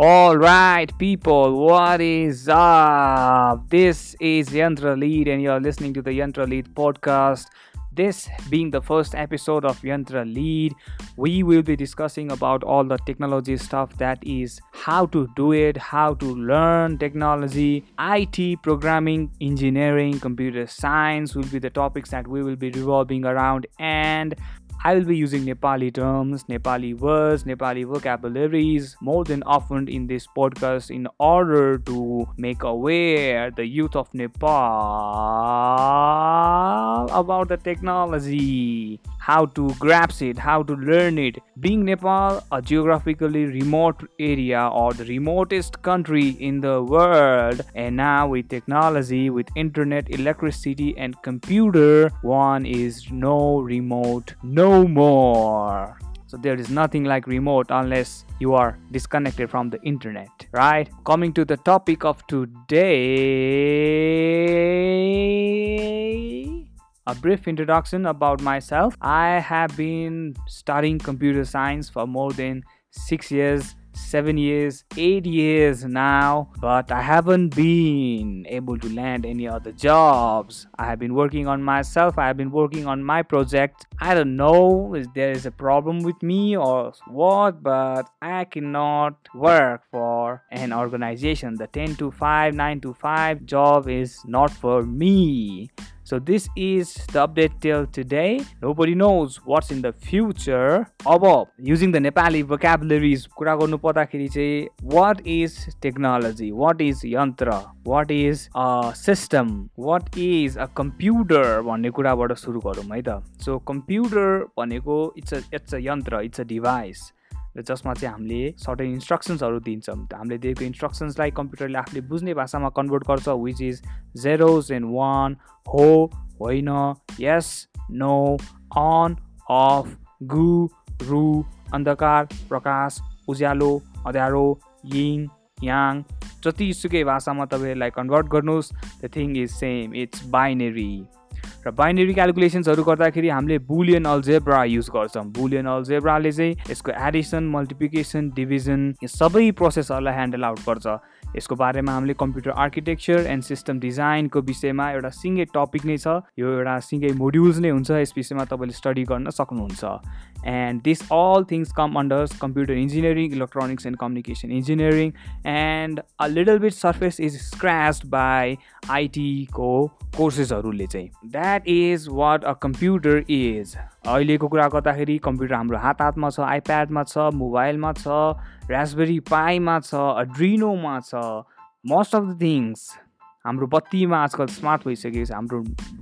All right, people, what is up? This is Yantra Lead, and you're listening to the Yantra Lead podcast. This being the first episode of Yantra Lead, we will be discussing about all the technology stuff that is how to do it, how to learn technology, IT, programming, engineering, computer science will be the topics that we will be revolving around, and I will be using Nepali terms, Nepali words, Nepali vocabularies more than often in this podcast in order to make aware the youth of Nepal about the technology, how to grasp it, how to learn it. Being Nepal a geographically remote area or the remotest country in the world, and now with technology, with internet, electricity, and computer, one is no remote, no more. So there is nothing like remote unless you are disconnected from the internet, right? Coming to the topic of today, a brief introduction about myself. I have been studying computer science for more than 6 years seven years, eight years now, but I haven't been able to land any other jobs. I have been working on myself, I have been working on my project. I don't know if there is a problem with me or what, but I cannot work for an organization. The 10 to 5, 9 to 5 job is not for me. So this is the update till today. Nobody knows what's in the future. अब using the Nepali vocabularies कुरा गर्नु पर्दाखेरि चाहिँ what is technology what is यन्त्र what is a system what is a computer भन्ने कुराबाट सुरु गरौँ है त। सो कम्प्युटर भनेको इट्स अ इट्स अ यन्त्र इट्स अ र जसमा चाहिँ हामीले सर्टेन इन्स्ट्रक्सन्सहरू दिन्छौँ। हामीले दिएको इन्स्ट्रक्सन्सलाई कम्प्युटरले आफूले बुझ्ने भाषामा कन्भर्ट गर्छ which is zeros and one हो होइन यस नो अन अफ गु रु अन्धकार प्रकाश उज्यालो अँध्यारो यिङ याङ जतिसुकै भाषामा तपाईँहरूलाई कन्भर्ट गर्नुहोस्। The thing is same it's binary र बाइनेरी क्यालकुलेसन्सहरू गर्दाखेरि हामीले बुलियन अल्जेब्रा युज गर्छौँ। बुलियन अल्जेब्राले चाहिँ यसको एडिसन मल्टिप्लिकेसन डिभिजन सबै प्रोसेसहरूलाई ह्यान्डल आउट गर्छ। यसको बारेमा हामीले कम्प्युटर आर्किटेक्चर एन्ड सिस्टम डिजाइनको विषयमा एउटा सिङ्गै टपिक नै छ। यो एउटा सिङ्गै मोड्युल्स नै हुन्छ। यस विषयमा तपाईँले स्टडी गर्न सक्नुहुन्छ। And this all things come under computer engineering electronics and communication engineering and a little bit surface is scratch by आइटीको कोर्सेसहरूले चाहिँ। That is what a computer is अहिलेको कुरा गर्दाखेरि कम्प्युटर हाम्रो हात हातमा छ आइप्याडमा छ मोबाइलमा छ रासबेरी पाईमा छ ड्रिनोमा छ मोस्ट अफ द थिङ्स हाम्रो बत्तीमा आजकल स्मार्ट भइसक्यो हाम्रो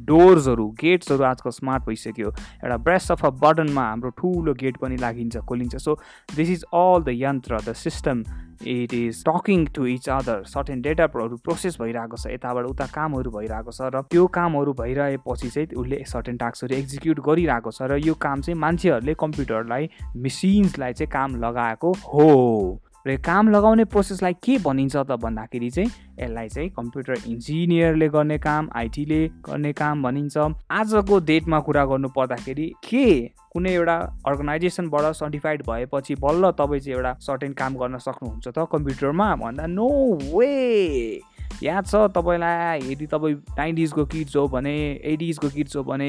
डोर्सहरू गेट्सहरू आजकल स्मार्ट भइसक्यो। एउटा ब्रेस अफ अ बटनमा हाम्रो ठुलो गेट पनि लागिन्छ खोलिन्छ। So this is all the यन्त्र the system it is talking to each other certain डेटाहरू प्रोसेस भइरहेको छ यताबाट उता कामहरू भइरहेको छ र त्यो कामहरू भइरहेपछि चाहिँ उसले सर्टेन टास्कहरू एक्जिक्युट गरिरहेको छ र यो काम चाहिँ मान्छेहरूले कम्प्युटरलाई मेसिन्सलाई चाहिँ काम लगाएको हो। र काम लगाउने प्रोसेसलाई के भनिन्छ त भन्दाखेरि चाहिँ यसलाई चाहिँ कम्प्युटर इन्जिनियरले गर्ने काम आइटीले गर्ने काम भनिन्छ। आजको डेटमा कुरा गर्नु पर्दाखेरि के कुनै एउटा अर्गनाइजेसनबाट सर्टिफाइड भएपछि बल्ल तपाईँ चाहिँ एउटा सर्टेन काम गर्न सक्नुहुन्छ त कम्प्युटरमा? भन्दा नो वे! याद छ तपाईँलाई यदि तपाईँ नाइन्टिजको किड्स हो भने एटिजको किड्स हो भने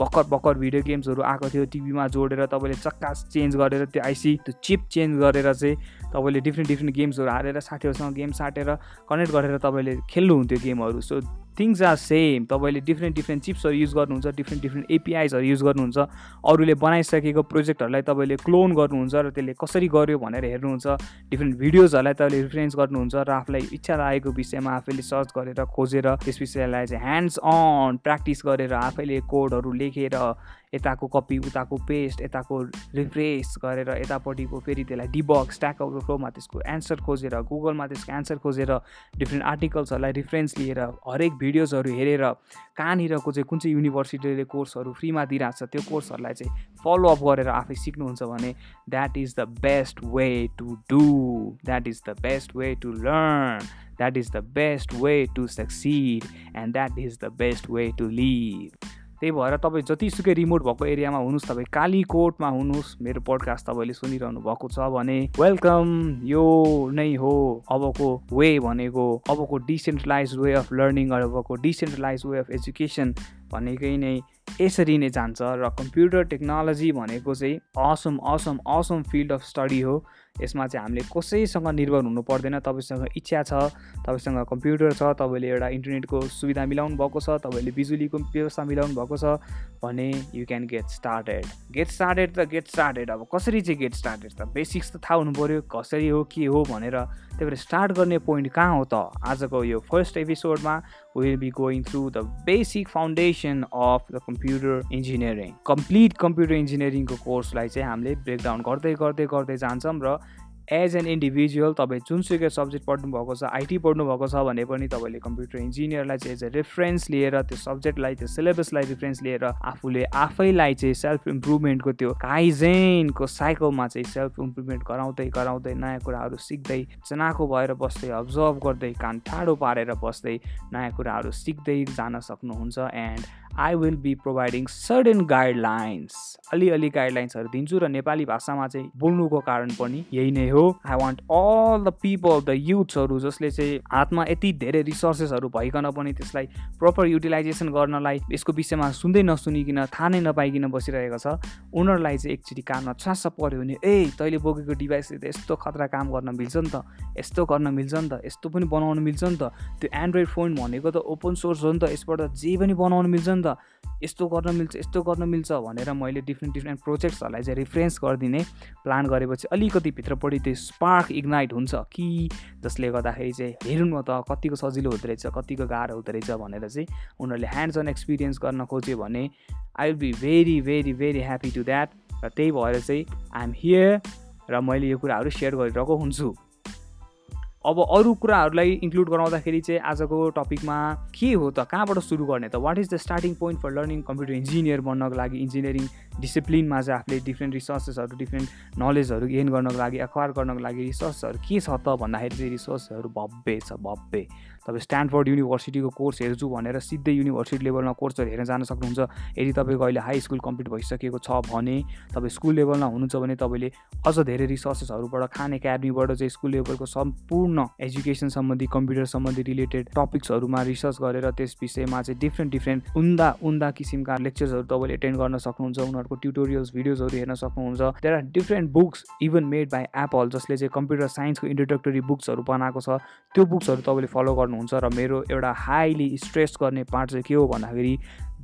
भर्खर भर्खर भिडियो गेम्सहरू आएको थियो टिभीमा जोडेर तपाईँले चक्का चेन्ज गरेर त्यो आइसी त्यो चिप चेन्ज गरेर चाहिँ तपाईँले डिफ्रेन्ट डिफ्रेन्ट गेम्सहरू हालेर साथीहरूसँग गेम साटेर कनेक्ट गरेर तपाईँले खेल्नुहुन्थ्यो गेमहरू। सो थिङ्स आर सेम तपाईँले डिफ्रेन्ट डिफ्रेन्ट चिप्सहरू युज गर्नुहुन्छ डिफ्रेन्ट डिफ्रेन्ट एपिआइसहरू युज गर्नुहुन्छ। अरूले बनाइसकेको प्रोजेक्टहरूलाई तपाईँले क्लोन गर्नुहुन्छ र त्यसले कसरी गर्यो भनेर हेर्नुहुन्छ। डिफ्रेन्ट भिडियोजहरूलाई तपाईँले रिफरेन्स गर्नुहुन्छ र आफूलाई इच्छा लागेको विषयमा आफैले सर्च गरेर खोजेर त्यस विषयलाई चाहिँ ह्यान्ड्स अन प्र्याक्टिस गरेर आफैले कोडहरू लेखेर यताको कपी उताको पेस्ट यताको रिफ्रेस गरेर यतापट्टिको फेरि त्यसलाई डिबक स्ट्याक ओभरफ्लोमा त्यसको एन्सर खोजेर गुगलमा त्यसको एन्सर खोजेर डिफ्रेन्ट आर्टिकल्सहरूलाई रिफरेन्स लिएर हरेक भिडियोजहरू हेरेर कहाँनिरको चाहिँ कुन चाहिँ युनिभर्सिटीले कोर्सहरू फ्रीमा दिइरहेको छ त्यो कोर्सहरूलाई चाहिँ फलोअप गरेर आफै सिक्नुहुन्छ भने that is the best way to do that is the best way to learn that is the best way to succeed and that is the best way to live त्यही भएर तपाईँ जतिसुकै रिमोट भएको एरियामा हुनुहोस् तपाईँ कालीकोटमा हुनुहोस् मेरो पोडकास्ट तपाईँले सुनिरहनु भएको छ भने वेलकम यो नै हो अबको वे भनेको अबको डिसेन्ट्रलाइज वे अफ लर्निङ अबको डिसेन्ट्रलाइज वे अफ एजुकेसन भनेकै नै यसरी नै जान्छ र कम्प्युटर टेक्नोलोजी भनेको चाहिँ awesome awesome awesome field of study हो। यसमा चाहिँ हामीले कसैसँग निर्भर हुनु पर्दैन। तपाईँसँग इच्छा छ तपाईँसँग कम्प्युटर छ तपाईँले एउटा इन्टरनेटको सुविधा मिलाउनु भएको छ तपाईँले बिजुलीको व्यवस्था मिलाउनु भएको छ भने you can get started get started त गेट स्टार्टेड अब कसरी चाहिँ गेट स्टार्टेड त? बेसिक्स त थाहा हुनु पऱ्यो कसरी हो के हो भनेर। त्यही भएर स्टार्ट गर्ने पोइन्ट कहाँ हो त? आजको यो फर्स्ट एपिसोडमा will be going through the basic foundation of the computer engineering complete computer इन्जिनियरिङको कोर्सलाई चाहिँ हामीले ब्रेकडाउन गर्दै गर्दै गर्दै जान्छौँ र एज एन इन्डिभिजुअल तपाईँ जुनसुकै सब्जेक्ट पढ्नु भएको छ आइटी पढ्नु भएको छ भने पनि तपाईँले कम्प्युटर इन्जिनियरलाई चाहिँ एज अ रेफरेन्स लिएर त्यो सब्जेक्टलाई त्यो सिलेबसलाई रेफरेन्स लिएर आफूले आफैलाई चाहिँ सेल्फ इम्प्रुभमेन्टको त्यो काइजेनको साइकलमा चाहिँ सेल्फ इम्प्रुभमेन्ट गराउँदै गराउँदै नयाँ कुराहरू सिक्दै चनाको भएर बस्दै अब्जर्भ गर्दै कान ठाडो पारेर बस्दै नयाँ कुराहरू सिक्दै जान सक्नुहुन्छ। And I will be providing certain guidelines अलिअलि गाइडलाइन्सहरू दिन्छु र नेपाली भाषामा चाहिँ बोल्नुको कारण पनि यही नै हो। I want all the people the युथ्सहरू जसले चाहिँ हातमा यति धेरै रिसोर्सेसहरू भइकन पनि त्यसलाई प्रपर युटिलाइजेसन गर्नलाई यसको विषयमा सुन्दै नसुनिकन थाहा नै नपाइकन बसिरहेको छ। उनीहरूलाई चाहिँ एकचोटि काममा छास पऱ्यो भने ए तैँले बोकेको डिभाइसले त यस्तो खतरा काम गर्न मिल्छ नि त। यस्तो गर्न मिल्छ नि त। यस्तो पनि बनाउनु मिल्छ नि त। त्यो एन्ड्रोइड फोन भनेको त ओपन सोर्स हो नि त। यसबाट जे पनि बनाउनु मिल्छ नि त। त यस्तो गर्न मिल्छ यस्तो गर्न मिल्छ भनेर मैले डिफ्रेन्ट डिफ्रेन्ट प्रोजेक्ट्सहरूलाई चाहिँ रिफरेन्स गरिदिने प्लान गरेपछि अलिकति भित्रपट्टि त्यो स्पार्क इग्नाइट हुन्छ कि जसले गर्दाखेरि चाहिँ हेरौँ न त कतिको सजिलो हुँदो रहेछ कतिको गाह्रो हुँदो रहेछ भनेर चाहिँ उनीहरूले ह्यान्ड्स अन एक्सपिरियन्स गर्न खोज्यो भने I will be very very very happy to that र त्यही भएर चाहिँ आइएम हियर र मैले यो कुराहरू सेयर गरिरहेको हुन्छु। अब अरू कुराहरूलाई इन्क्लुड गराउँदाखेरि चाहिँ आजको टपिकमा के हो त? कहाँबाट सुरु गर्ने त? What is the starting point for learning computer engineer बन्नको लागि इन्जिनियरिङ डिसिप्लिनमा चाहिँ आफूले डिफ्रेन्ट रिसोर्सेसहरू डिफ्रेन्ट नलेजहरू गेन गर्नको लागि एक्वायर गर्नको लागि रिसोर्सहरू के छ त भन्दाखेरि चाहिँ रिसोर्सहरू भव्य छ भव्य। तपाईँ स्ट्यान्डफोर्ड युनिभर्सिटीको कोर्स हेर्छु भनेर सिधै युनिभर्सिटी लेभलमा कोर्सहरू हेर्न जान सक्नुहुन्छ। यदि तपाईँको अहिले हाई स्कुल कम्प्लिट भइसकेको छ भने तपाईँ स्कुल लेभलमा हुनुहुन्छ भने तपाईँले अझ धेरै रिसोर्सेसहरूबाट खान एकाडेमीबाट चाहिँ स्कुल लेभलको सम्पूर्ण एजुकेसन सम्बन्धी कम्प्युटर सम्बन्धी रिलेटेड टपिक्सहरूमा रिसर्च गरेर त्यस विषयमा चाहिँ डिफ्रेन्ट डिफ्रेन्ट उन्दा उन्दा किसिमका लेक्चर्सहरू तपाईँले एटेन्ड गर्न सक्नुहुन्छ। उनीहरूको ट्युटोरियल्स भिडियोजहरू हेर्न सक्नुहुन्छ। There are different books even made by Apple जसले चाहिँ कम्प्युटर साइन्सको इन्ट्रोडक्टरी बुक्सहरू बनाएको छ। त्यो बुक्सहरू तपाईँले फलो गर्नुहुन्छ र मेरो एउटा हाइली स्ट्रेस गर्ने पार्ट चाहिँ के हो भन्दाखेरि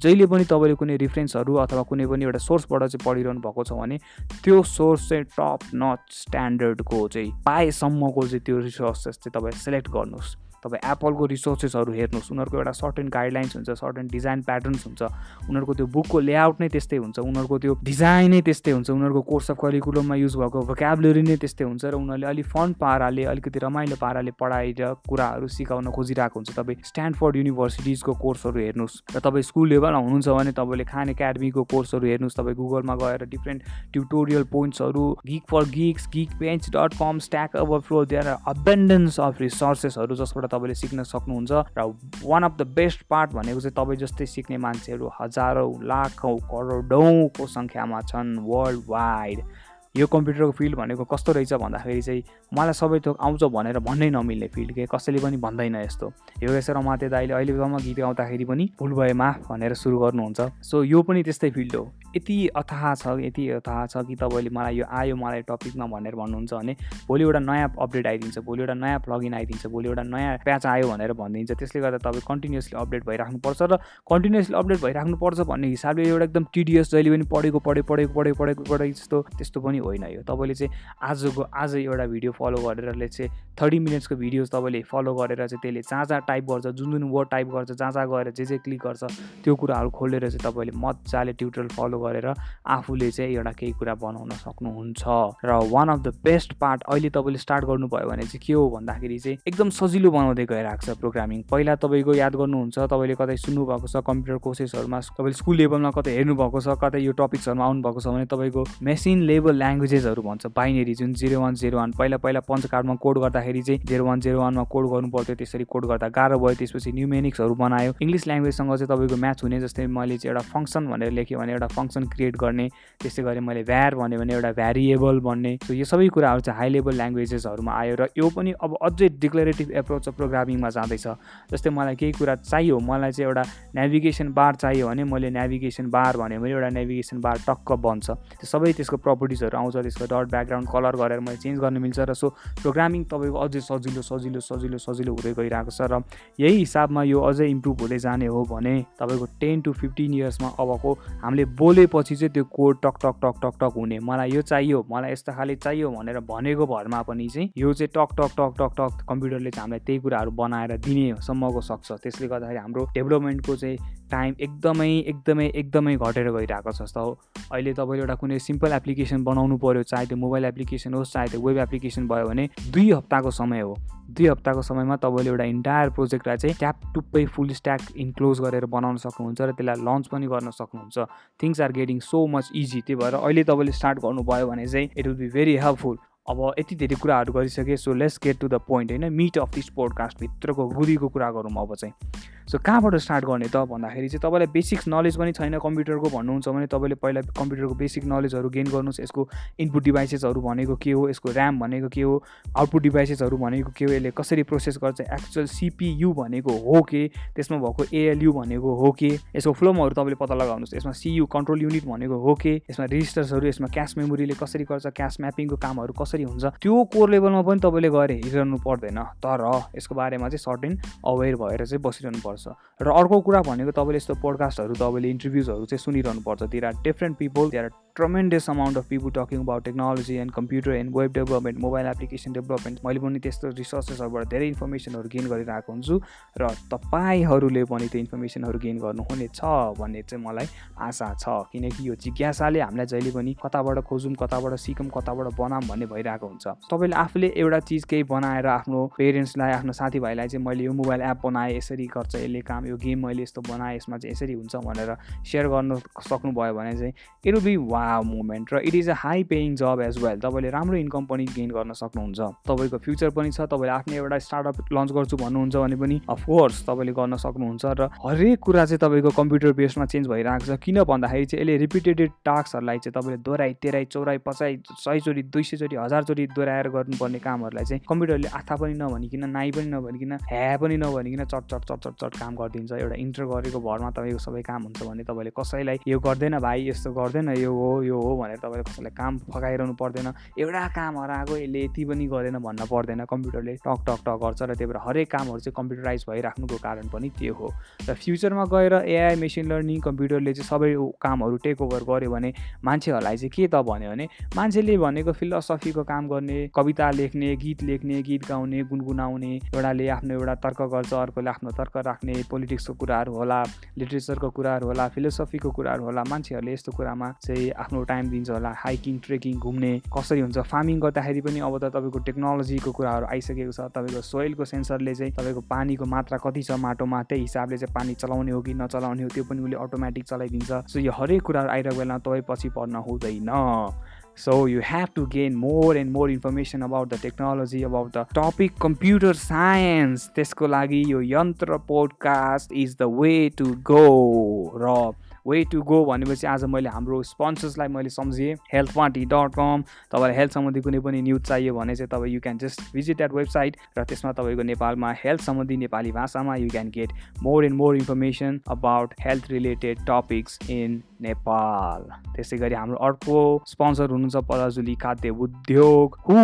जहिले पनि तपाईँले कुनै रिफरेन्सहरू अथवा कुनै पनि एउटा सोर्सबाट चाहिँ पढिरहनु भएको छ भने त्यो सोर्स चाहिँ टप नट स्ट्यान्डर्डको चाहिँ पाएसम्मको चाहिँ त्यो रिसोर्सेस चाहिँ तपाईँ सेलेक्ट गर्नुहोस्। तपाईँ एप्पलको रिसोर्सेसहरू हेर्नुहोस्। उनीहरूको एउटा सर्टेन गाइडलाइन्स हुन्छ सर्टेन डिजाइन प्याटर्न्स हुन्छ। उनीहरूको त्यो बुकको लेआउट नै त्यस्तै हुन्छ। उनीहरूको त्यो डिजाइन त्यस्तै हुन्छ। उनीहरूको कोर्स अफ करिकुलममा युज भएको भोक्याबुलरी नै त्यस्तै हुन्छ र उनीहरूले अलिक फन पाराले अलिकति रमाइलो पाराले पढाएर कुराहरू सिकाउन खोजिरहेको हुन्छ। तपाईँ स्ट्यान्डफोर्ड युनिभर्सिटिजको कोर्सहरू हेर्नुहोस् र तपाईँ स्कुल लेभलमा हुनुहुन्छ भने तपाईँले खान एकाडेमीको कोर्सहरू हेर्नुहोस् तपाईँ गुगलमा गएर different tutorial पोइन्ट्सहरू GeeksforGeeks Geekbench dot com stack overflow there are abundance of रिसोर्सेसहरू जसबाट तपाईँले सिक्न सक्नुहुन्छ र one of the best part भनेको चाहिँ तपाईँ जस्तै सिक्ने मान्छेहरू हजारौँ लाखौँ करोडौँको सङ्ख्यामा छन् वर्ल्ड वाइड यो कम्प्युटरको फिल्ड भनेको कस्तो रहेछ भन्दाखेरि चाहिँ मलाई सबै थोक आउँछ भनेर भन्नै नमिल्ने फिल्ड के कसैले पनि भन्दैन यस्तो योगेश्वर माते दाइले अहिलेसम्म गीत गाउँदाखेरि पनि भुल भए माफ भनेर सुरु गर्नुहुन्छ सो यो पनि त्यस्तै फिल्ड हो यति अथाह छ यति अथाह छ कि तपाईँले मलाई यो आयो मलाई टपिकमा भनेर भन्नुहुन्छ भने भोलि एउटा नयाँ अपडेट आइदिन्छ भोलि एउटा नयाँ प्लगइन आइदिन्छ भोलि एउटा नयाँ प्याच आयो भनेर भनिदिन्छ त्यसले गर्दा तपाईँ कन्टिन्युसली अपडेट भइराख्नुपर्छ र कन्टिन्युसली अपडेट भइराख्नुपर्छ भन्ने हिसाबले एउटा एकदम टिडियस जहिले पनि पढेको पढे पढेको पढेको पढेको पढेको जस्तो त्यस्तो पनि होइन यो। तपाईँले चाहिँ आजको आज एउटा भिडियो फलो गरेर चाहिँ थर्टी मिनट्सको भिडियोज तपाईँले फलो गरेर चाहिँ त्यसले जहाँ जहाँ टाइप गर्छ जुन जुन वर्ड टाइप गर्छ जहाँ जहाँ गएर जे जे क्लिक गर्छ त्यो कुराहरू खोलेर चाहिँ तपाईँले मजाले ट्युटोरियल फलो गरेर आफूले चाहिँ एउटा केही कुरा बनाउन सक्नुहुन्छ। र one of the best part अहिले तपाईँले स्टार्ट गर्नुभयो भने चाहिँ के हो भन्दाखेरि चाहिँ एकदम सजिलो बनाउँदै गइरहेको छ प्रोग्रामिङ पहिला तपाईँको याद गर्नुहुन्छ तपाईँले कतै सुन्नुभएको छ कम्प्युटर कोर्सेसहरूमा तपाईँले स्कुल लेभलमा कतै हेर्नुभएको छ कतै यो टपिक्सहरूमा आउनुभएको छ भने तपाईँको मेसिन लेभल ल्याङ्ग्वेजेसहरू भन्छ। बाइनेरी जुन जिरो वान जिरो वान पहिला पहिला पञ्च कार्डमा कोड गर्दाखेरि चाहिँ जेरो वान जेरो वानमा कोड गर्नु पर्थ्यो त्यसरी कोड गर्दा गाह्रो भयो त्यसपछि न्युमेनिक्सहरू बनायो। इङ्ग्लिस ल्याङ्ग्वेजसँग चाहिँ तपाईँको म्याच हुने जस्तै मैले चाहिँ एउटा फङ्सन भनेर लेखेँ भने एउटा फङ्सन क्रिएट गर्ने त्यस्तै गरी मैले भ्यार भन्यो भने एउटा भ्यारिएबल भन्ने। यो सबै कुराहरू चाहिँ हाई लेभल ल्याङ्ग्वेजेसहरूमा आयो र यो पनि अब अझै डिक्लेरेटिभ एप्रोच प्रोग्रामिङमा जाँदैछ। जस्तै मलाई केही कुरा चाहियो मलाई चाहिँ एउटा नेभिगेसन बार चाहियो भने मैले नेभिगेसन बार भन्यो भने एउटा नेभिगेसन बार टक्क बन्छ। त्यो सबै त्यसको प्रपर्टिजहरू आउँछ त्यसको डट ब्याकग्राउन्ड कलर गरेर मैले चेन्ज गर्न मिल्छ र सो प्रोग्रामिङ तपाईँको अझै सजिलो सजिलो सजिलो सजिलो हुँदै गइरहेको छ र यही हिसाबमा यो अझै इम्प्रुभ हुँदै जाने हो भने तपाईँको टेन टु फिफ्टिन इयर्समा अबको हामीले बोलेपछि चाहिँ त्यो code talk talk talk talk talk हुने। मलाई यो चाहियो मलाई यस्तो खाले चाहियो भनेर भनेको भरमा पनि चाहिँ यो चाहिँ talk talk talk talk talk कम्प्युटरले चाहिँ हामीलाई त्यही कुराहरू बनाएर दिनेसम्मको सक्छ। त्यसले गर्दाखेरि हाम्रो डेभलपमेन्टको चाहिँ टाइम एकदमै एकदमै एकदमै घटेर गइरहेको छ जस्तो अहिले तपाईँले एउटा कुनै सिम्पल एप्लिकेसन बनाउनु पऱ्यो चाहे त्यो मोबाइल एप्लिकेसन होस् चाहे त्यो वेब एप्लिकेसन भयो भने दुई हप्ताको समय हो। दुई हप्ताको समयमा तपाईँले एउटा इन्टायर प्रोजेक्टलाई चाहिँ ट्याप टुप्पै फुल स्ट्याक इन्क्लोज गरेर बनाउन सक्नुहुन्छ र त्यसलाई लन्च पनि गर्न सक्नुहुन्छ। Things are getting so much easy त्यही भएर अहिले तपाईँले स्टार्ट गर्नुभयो भने चाहिँ it will be very helpful अब यति धेरै कुराहरू गरिसकेँ so let's get to the point होइन? मिट अफ दिस पोडकास्टभित्रको गुदीको कुरा गरौँ अब चाहिँ। सो कहाँबाट स्टार्ट गर्ने त भन्दाखेरि चाहिँ तपाईँलाई बेसिक्स नलेज पनि छैन कम्प्युटरको भन्नुहुन्छ भने तपाईँले पहिला कम्प्युटरको बेसिक नलेजहरू गेन गर्नुहोस्। यसको इनपुट डिभाइसेसहरू भनेको के हो? यसको ऱ्याम भनेको के हो? आउटपुट डिभाइसेसहरू भनेको के हो? यसले कसरी प्रोसेस गर्छ? एक्चुअल सिपियु भनेको हो के? त्यसमा भएको एएलयु भनेको हो के? यसको फ्लोमहरू तपाईँले पत्ता लगाउनुहोस्। यसमा सियु कन्ट्रोल युनिट भनेको हो के? यसमा रेजिस्टर्सहरू यसमा क्यास मेमोरीले कसरी गर्छ? क्यास म्यापिङको कामहरू कसरी हुन्छ? त्यो कोर लेभलमा पनि तपाईँले गएर हेरिरहनु पर्दैन। तर यसको बारेमा चाहिँ सर्टेन अवेर भएर चाहिँ बसिरहनु पर्छ पर्छ र अर्को कुरा भनेको तपाईँले यस्तो पोडकास्टहरू तपाईँले इन्टरभ्युजहरू चाहिँ सुनिरहनु पर्छ there are different people there are tremendous amount of people talking about technology and computer and web development mobile application development मैले पनि त्यस्तो रिसोर्सेसहरूबाट धेरै इन्फर्मेसनहरू गेन गरिरहेको हुन्छु र तपाईँहरूले पनि त्यो इन्फर्मेसनहरू गेन गर्नुहुनेछ भन्ने चाहिँ मलाई आशा छ। किनकि यो जिज्ञासाले हामीलाई जहिले पनि कताबाट खोजौँ कताबाट सिकौँ कताबाट बनाऊँ भन्ने भइरहेको हुन्छ। तपाईँले आफूले एउटा चिज केही बनाएर आफ्नो पेरेन्ट्सलाई आफ्नो साथीभाइलाई चाहिँ मैले यो मोबाइल एप बनाएँ यसरी गर्छ यसले काम यो गेम मैले यस्तो बनाएँ यसमा चाहिँ यसरी हुन्छ भनेर सेयर गर्नु सक्नुभयो भने चाहिँ इट विल बी वा मुभमेन्ट र it is a high paying job as well. तपाईँले राम्रो इन्कम पनि गेन गर्न सक्नुहुन्छ। तपाईँको फ्युचर पनि छ तपाईँले आफ्नै एउटा स्टार्टअप लन्च गर्छु भन्नुहुन्छ भने पनि अफकोर्स तपाईँले गर्न सक्नुहुन्छ र हरेक कुरा चाहिँ तपाईँको कम्प्युटर बेसमा चेन्ज भइरहेको छ। किन भन्दाखेरि चाहिँ यसले रिपिटेडेड टास्कहरूलाई चाहिँ तपाईँले दोहोऱ्याइ तेह्राइ चौराइ पचाइ सयचोटि दुई सयचोटि हजारचोटि दोहोऱ्याएर गर्नुपर्ने कामहरूलाई चाहिँ कम्प्युटरले आथा पनि नभनिकन नाइ पनि नभनिकन ह्या पनि नभनिकन चट चट चट चट चट काम गरिदिन्छ। एउटा इन्टर गरेको भरमा तपाईँको सबै काम हुन्छ भने तपाईँले कसैलाई यो गर्दैन भाइ यस्तो गर्दैन यो हो यो हो भनेर तपाईँले कसैलाई काम फकाइरहनु पर्दैन। एउटा काम हराएको यसले यति पनि गरेन भन्न पर्दैन। कम्प्युटरले टक टक टक गर्छ र त्यही भएर हरेक कामहरू चाहिँ कम्प्युटराइज भइराख्नुको कारण पनि त्यो हो। र फ्युचरमा गएर एआई मेसिन लर्निङ कम्प्युटरले चाहिँ सबै कामहरू टेक ओभर गर्यो भने मान्छेहरूलाई चाहिँ के त भन्यो भने मान्छेले भनेको फिलोसफीको काम गर्ने कविता लेख्ने गीत लेख्ने गीत गाउने गुनगुनाउने एउटाले आफ्नो एउटा तर्क गर्छ अर्कोले आफ्नो तर्क राख्ने पोलिटिक्सको कुराहरू होला लिट्रेचरको कुराहरू होला फिलोसफीको कुराहरू होला मान्छेहरूले यस्तो कुरामा चाहिँ आफ्नो टाइम दिन्छ होला हाइकिङ ट्रेकिङ घुम्ने कसरी हुन्छ? फार्मिङ गर्दाखेरि पनि अब त तपाईँको टेक्नोलोजीको कुराहरू आइसकेको छ तपाईँको सोइलको सेन्सरले चाहिँ तपाईँको पानीको मात्रा कति छ माटोमा त्यही हिसाबले चाहिँ पानी चलाउने हो कि नचलाउने हो त्यो पनि उसले अटोमेटिक चलाइदिन्छ। सो यो हरेक कुराहरू आइरहेको बेला तपाईँ पछि पर्न हुँदैन। So you have to gain more and more information about the technology, about the topic computer science. त्यसको लागि यो यन्त्र podcast is the way to go र वे टु गो भनेपछि आज मैले हाम्रो स्पोन्सर्सलाई मैले सम्झेँ हेल्थ पार्टी डट कम तपाईँलाई हेल्थ सम्बन्धी कुनै पनि न्युज चाहियो भने चाहिँ तपाईँ you can just visit that website र त्यसमा तपाईँको नेपालमा हेल्थ सम्बन्धी नेपाली भाषामा you can get more and more information about health related topics in Nepal त्यसै गरी हाम्रो अर्को स्पोन्सर हुनुहुन्छ पराजुली खाद्य उद्योग who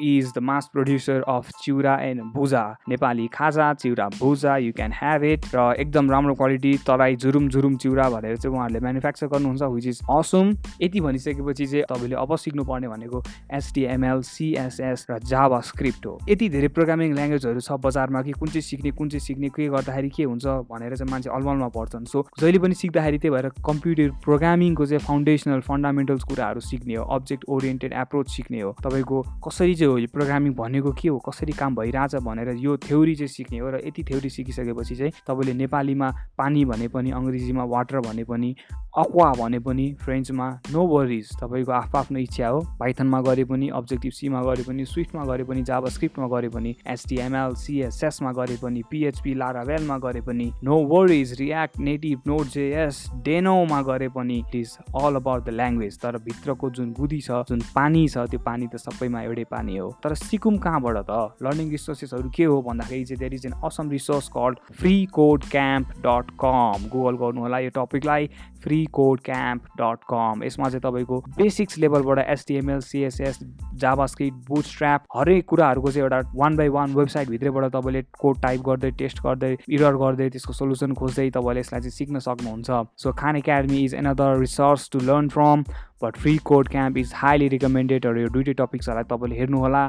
is the mass producer of chiura and bhuja. Nepali खाजा चिउरा भुजा यु क्यान ह्याभ इट र एकदम राम्रो क्वालिटी तराई जुरुम जुरुम चिउरा भनेर चाहिँ उहाँहरूले म्यानुफ्याक्चर गर्नुहुन्छ विच इज असम यति भनिसकेपछि चाहिँ तपाईँले अब सिक्नुपर्ने भनेको एसटिएमएल सिएसएस र जावा स्क्रिप्ट हो। यति धेरै प्रोग्रामिङ ल्याङ्ग्वेजहरू छ बजारमा कि कुन चाहिँ सिक्ने कुन चाहिँ सिक्ने के गर्दाखेरि के हुन्छ भनेर चाहिँ मान्छे अलमलमा पर्छन्। सो जहिले पनि सिक्दाखेरि त्यही भएर कम्प्युटर प्रोग्रामिङको चाहिँ फाउन्डेसनल फन्डामेन्टल्स कुराहरू सिक्ने हो अब्जेक्ट ओरिएन्टेड एप्रोच सिक्ने हो। तपाईँको कसरी चाहिँ हो यो प्रोग्रामिङ भनेको के हो कसरी काम भइरहेछ भनेर यो थ्योरी चाहिँ सिक्ने हो र यति थ्योरी सिकिसकेपछि चाहिँ तपाईँले नेपालीमा पानी भने पनि अङ्ग्रेजीमा वाटर भने पनि अक्वा भने पनि फ्रेन्चमा नो वरिज तपाईँको आफ्नो आफ्नो इच्छा हो। पाइथनमा गरे पनि अब्जेक्टिभ सीमा गरे पनि स्विफ्टमा गरे पनि जावा स्क्रिप्टमा गरे पनि एसटिएमएल सिएसएसमा गरे पनि पिएचपी लारावेलमा गरे पनि no worries React Native Node JS डेनोमा गरे पनि it is all about the language. तर भित्रको जुन बुद्धि छ जुन पानी छ त्यो पानी त सबैमा एउटै पानी हो। तर सिकुम कहाँबाट त? लर्निङ रिसोर्सेसहरू के हो भन्दाखेरि चाहिँ there is an awesome resource called free code camp dot com. Google गर्नु होला यो टपिकलाई। Free code camp dot com यसमा चाहिँ तपाईँको बेसिक्स लेभलबाट HTML CSS JavaScript boot strap हरेक कुराहरूको चाहिँ एउटा वान बाई वान वेबसाइटभित्रैबाट तपाईँले कोड टाइप गर्दै टेस्ट गर्दै इरर गर्दै त्यसको सोल्युसन खोज्दै तपाईँले यसलाई चाहिँ सिक्न सक्नुहुन्छ। So Khan Academy is another research to learn from but free code camp is highly रिकमेन्डेडहरू यो दुइटै टपिक्सहरूलाई तपाईँले हेर्नुहोला।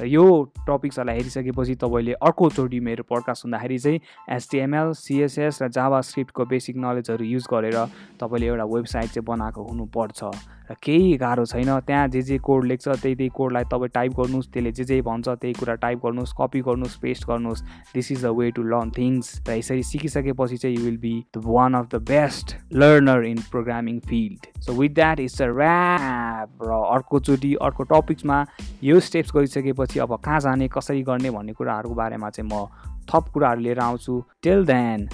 र यो टपिक्सहरूलाई हेरिसकेपछि तपाईँले अर्कोचोटि मेरो पडकास्ट सुन्दाखेरि चाहिँ एसटिएमएल सिएसएस र जावा स्क्रिप्टको बेसिक नलेजहरू युज गरेर तपाईँले एउटा वेबसाइट चाहिँ बनाएको हुनुपर्छ। र केही गाह्रो छैन। त्यहाँ जे जे कोड लेख्छ त्यही त्यही कोडलाई तपाईँ टाइप गर्नुहोस् त्यसले जे जे भन्छ त्यही कुरा टाइप गर्नुहोस् कपी गर्नुहोस् पेस्ट गर्नुहोस्। This is the way to learn things र यसरी सिकिसकेपछि चाहिँ you will be the one of the best learner in programming field so with that is a wrap र अर्कोचोटि अर्को टपिक्समा यो स्टेप्स गरिसकेपछि अब कहाँ जाने कसरी गर्ने भन्ने कुराहरूको बारेमा चाहिँ म थप कुराहरू लिएर आउँछु। Till then